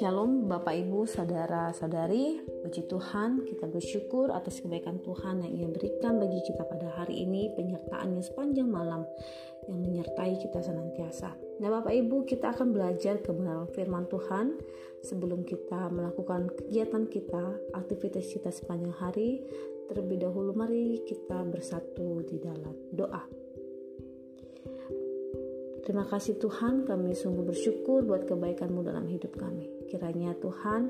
Shalom Bapak Ibu, Saudara-saudari Puji Tuhan, kita bersyukur atas kebaikan Tuhan yang ia berikan bagi kita pada hari ini Penyertaannya sepanjang malam yang menyertai kita senantiasa. Nah Bapak Ibu, kita akan belajar kebenaran firman Tuhan Sebelum kita melakukan kegiatan kita, aktivitas kita sepanjang hari. Terlebih dahulu mari kita bersatu di dalam doa Terima kasih Tuhan, kami sungguh bersyukur buat kebaikan-Mu dalam hidup kami. Kiranya Tuhan,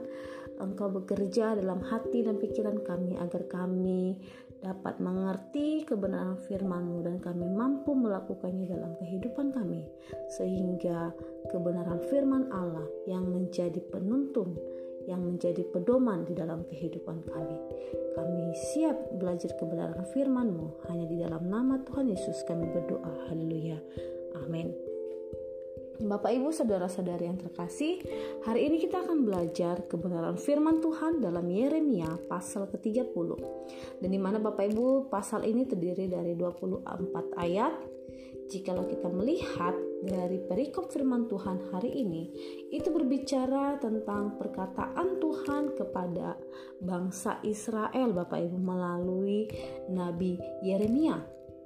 Engkau bekerja dalam hati dan pikiran kami agar kami dapat mengerti kebenaran firman-Mu dan kami mampu melakukannya dalam kehidupan kami. Sehingga kebenaran firman Allah yang menjadi penuntun yang menjadi pedoman di dalam kehidupan kami. Kami siap belajar kebenaran firman-Mu hanya di dalam nama Tuhan Yesus kami berdoa. Haleluya. Amin. Bapak Ibu saudara-saudari yang terkasih, hari ini kita akan belajar kebenaran firman Tuhan dalam Yeremia pasal ke-30. Dan di mana Bapak Ibu pasal ini terdiri dari 24 ayat. Jikalau kita melihat dari perikop firman Tuhan hari ini, itu berbicara tentang perkataan Tuhan kepada bangsa Israel Bapak Ibu melalui Nabi Yeremia.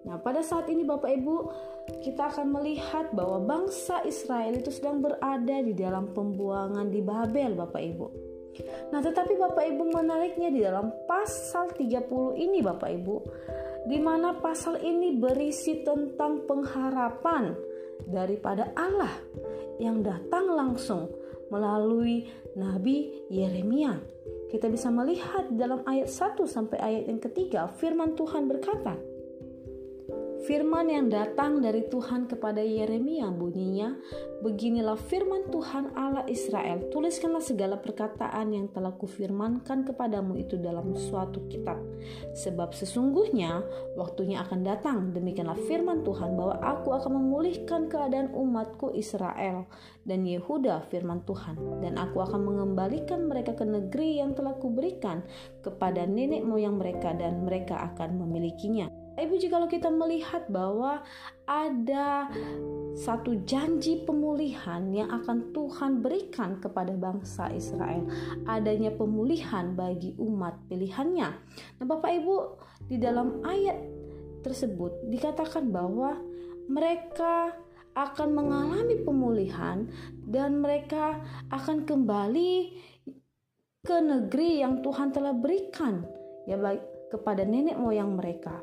Nah, pada saat ini Bapak Ibu kita akan melihat bahwa bangsa Israel itu sedang berada di dalam pembuangan di Babel Bapak Ibu. Nah, tetapi Bapak Ibu menariknya di dalam pasal 30 ini Bapak Ibu, di mana pasal ini berisi tentang pengharapan daripada Allah yang datang langsung melalui Nabi Yeremia. Kita bisa melihat dalam ayat 1 sampai ayat yang ketiga firman Tuhan berkata, Firman yang datang dari Tuhan kepada Yeremia bunyinya, Beginilah firman Tuhan Allah Israel, tuliskanlah segala perkataan yang telah kufirmankan kepadamu itu dalam suatu kitab. Sebab sesungguhnya waktunya akan datang, demikianlah firman Tuhan bahwa aku akan memulihkan keadaan umatku Israel dan Yehuda firman Tuhan. Dan aku akan mengembalikan mereka ke negeri yang telah kuberikan kepada nenek moyang mereka dan mereka akan memilikinya. Ibu jika kita melihat bahwa ada satu janji pemulihan yang akan Tuhan berikan kepada bangsa Israel, adanya pemulihan bagi umat pilihannya. Nah, Bapak Ibu, di dalam ayat tersebut dikatakan bahwa mereka akan mengalami pemulihan dan mereka akan kembali ke negeri yang Tuhan telah berikan ya baik kepada nenek moyang mereka.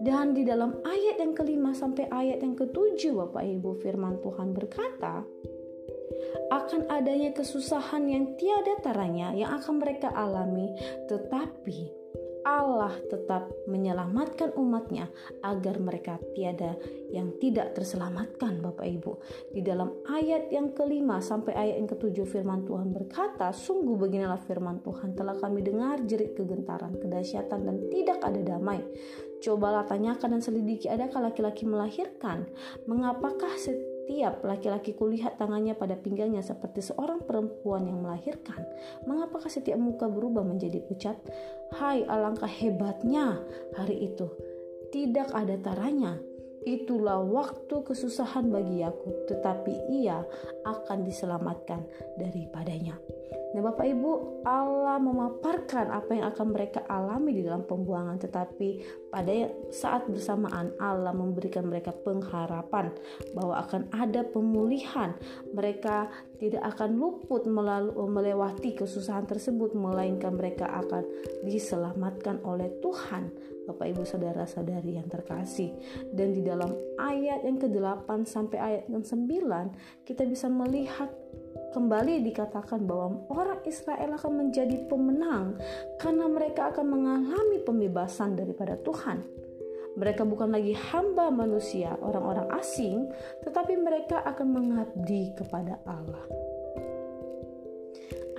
Dan di dalam ayat yang kelima sampai ayat yang ketujuh Bapak Ibu firman Tuhan berkata, akan adanya kesusahan yang tiada taranya yang akan mereka alami, tetapi Allah tetap menyelamatkan umatnya agar mereka tiada yang tidak terselamatkan Bapak Ibu. Di dalam ayat yang kelima sampai ayat yang ketujuh firman Tuhan berkata, Sungguh beginilah firman Tuhan telah kami dengar jerit kegentaran, kedahsyatan dan tidak ada damai. Cobalah tanyakan dan selidiki adakah laki-laki melahirkan? Mengapakah setiap setiap laki-laki kulihat tangannya pada pinggangnya seperti seorang perempuan yang melahirkan. Mengapakah setiap muka berubah menjadi pucat? Hai alangkah hebatnya hari itu. Tidak ada taranya. Itulah waktu kesusahan bagi Yakub, tetapi ia akan diselamatkan daripadanya. Nah, Bapak Ibu, Allah memaparkan apa yang akan mereka alami di dalam pembuangan, tetapi pada saat bersamaan Allah memberikan mereka pengharapan bahwa akan ada pemulihan. Mereka tidak akan luput melalui melewati kesusahan tersebut, melainkan mereka akan diselamatkan oleh Tuhan. Bapak Ibu saudara-saudari yang terkasih. Dan di dalam ayat yang ke-8 sampai ayat yang 9 kita bisa melihat kembali dikatakan bahwa orang Israel akan menjadi pemenang karena mereka akan mengalami pembebasan daripada Tuhan. Mereka bukan lagi hamba manusia, orang-orang asing, tetapi mereka akan mengabdi kepada Allah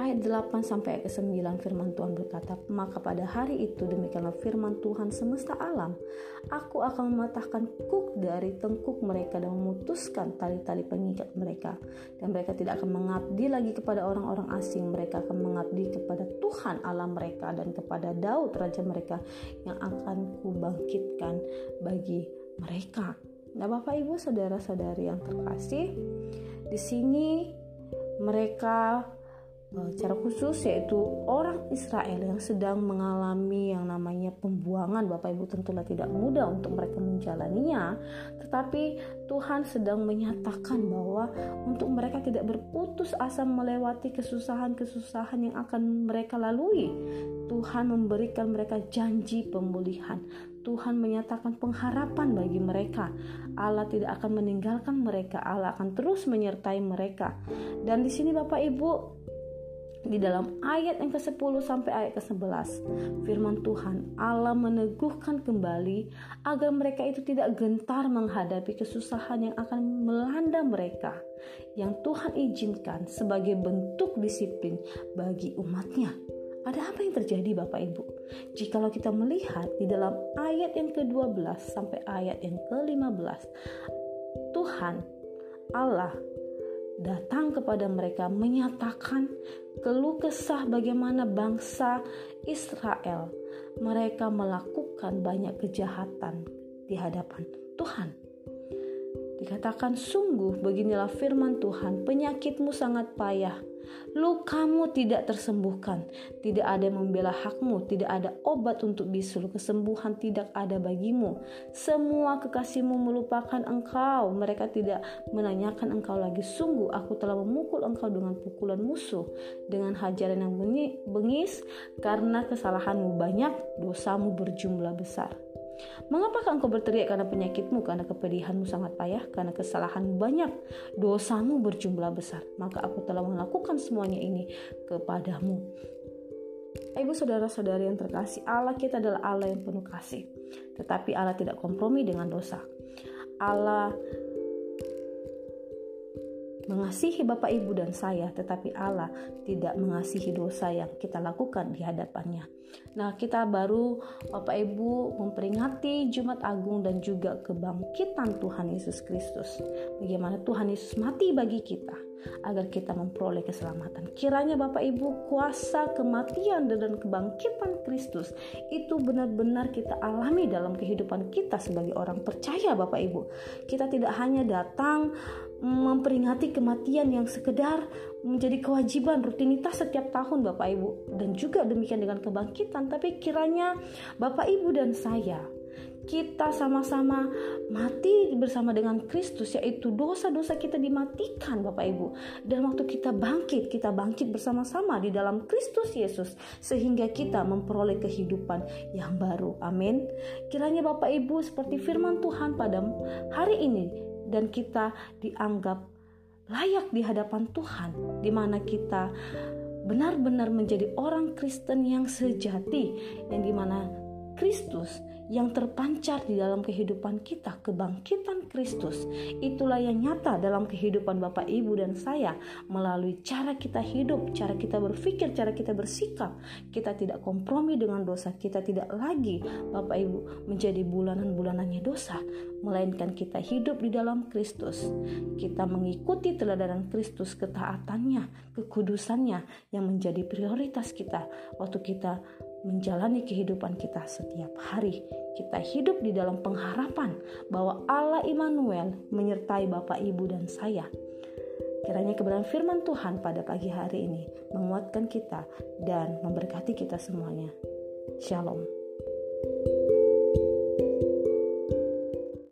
ayat 8 sampai ayat 9 firman Tuhan berkata, "Maka pada hari itu demikianlah firman Tuhan semesta alam, aku akan mematahkan kuk dari tengkuk mereka dan memutuskan tali-tali pengikat mereka, dan mereka tidak akan mengabdi lagi kepada orang-orang asing, mereka akan mengabdi kepada Tuhan Allah mereka dan kepada Daud raja mereka yang akan kubangkitkan bagi mereka." Nah, Bapak Ibu saudara-saudari yang terkasih, di sini mereka secara khusus yaitu orang Israel yang sedang mengalami yang namanya pembuangan Bapak Ibu tentulah tidak mudah untuk mereka menjalaninya. Tetapi Tuhan sedang menyatakan bahwa untuk mereka tidak berputus asa melewati kesusahan-kesusahan yang akan mereka lalui Tuhan memberikan mereka janji pemulihan. Tuhan menyatakan pengharapan bagi mereka. Allah tidak akan meninggalkan mereka Allah akan terus menyertai mereka. Dan di sini Bapak Ibu di dalam ayat yang ke-10 sampai ayat ke-11 firman Tuhan Allah meneguhkan kembali agar mereka itu tidak gentar menghadapi kesusahan yang akan melanda mereka yang Tuhan izinkan sebagai bentuk disiplin bagi umatnya ada apa yang terjadi Bapak Ibu? Jikalau kita melihat di dalam ayat yang ke-12 sampai ayat yang ke-15 Tuhan Allah datang kepada mereka menyatakan keluh kesah bagaimana bangsa Israel mereka melakukan banyak kejahatan di hadapan Tuhan. Dikatakan sungguh beginilah firman Tuhan, penyakitmu sangat payah Lukamu tidak tersembuhkan, tidak ada yang membela hakmu, tidak ada obat untuk bisul, kesembuhan tidak ada bagimu. Semua kekasihmu melupakan engkau, mereka tidak menanyakan engkau lagi. Sungguh aku telah memukul engkau dengan pukulan musuh, dengan hajaran yang bengis, karena kesalahanmu banyak, dosamu berjumlah besar. Mengapakah engkau berteriak karena penyakitmu, karena kepedihanmu sangat payah, karena kesalahanmu banyak, dosamu berjumlah besar. Maka aku telah melakukan semuanya ini kepadamu. Ibu saudara-saudari yang terkasih, Allah kita adalah Allah yang penuh kasih. Tetapi Allah tidak kompromi dengan dosa. Allah mengasihi Bapak Ibu dan saya, tetapi Allah tidak mengasihi dosa yang kita lakukan di hadapannya. Nah, kita baru Bapak Ibu memperingati Jumat Agung dan juga kebangkitan Tuhan Yesus Kristus. Bagaimana Tuhan Yesus mati bagi kita agar kita memperoleh keselamatan. Kiranya Bapak Ibu kuasa kematian dan kebangkitan Kristus itu benar-benar kita alami dalam kehidupan kita sebagai orang percaya Bapak Ibu. Kita tidak hanya datang memperingati kematian yang sekedar menjadi kewajiban rutinitas setiap tahun Bapak Ibu. Dan juga demikian dengan kebangkitan tapi kiranya Bapak Ibu dan saya kita sama-sama mati bersama dengan Kristus yaitu dosa-dosa kita dimatikan Bapak Ibu. Dan waktu kita bangkit kita bangkit bersama-sama di dalam Kristus Yesus sehingga kita memperoleh kehidupan yang baru. Amin. Kiranya Bapak Ibu seperti firman Tuhan pada hari ini dan kita dianggap layak di hadapan Tuhan, di mana kita benar-benar menjadi orang Kristen yang sejati, yang di mana Kristus yang terpancar di dalam kehidupan kita, kebangkitan Kristus. Itulah yang nyata dalam kehidupan Bapak Ibu dan saya melalui cara kita hidup, cara kita berpikir, cara kita bersikap. Kita tidak kompromi dengan dosa, kita tidak lagi Bapak Ibu menjadi bulanan-bulanannya dosa, melainkan kita hidup di dalam Kristus. Kita mengikuti teladanan Kristus, ketaatannya, kekudusannya yang menjadi prioritas kita waktu kita menjalani kehidupan kita setiap hari. Kita hidup di dalam pengharapan bahwa Allah Immanuel menyertai Bapak, Ibu, dan saya. Kiranya kebenaran firman Tuhan pada pagi hari ini menguatkan kita dan memberkati kita semuanya. Shalom.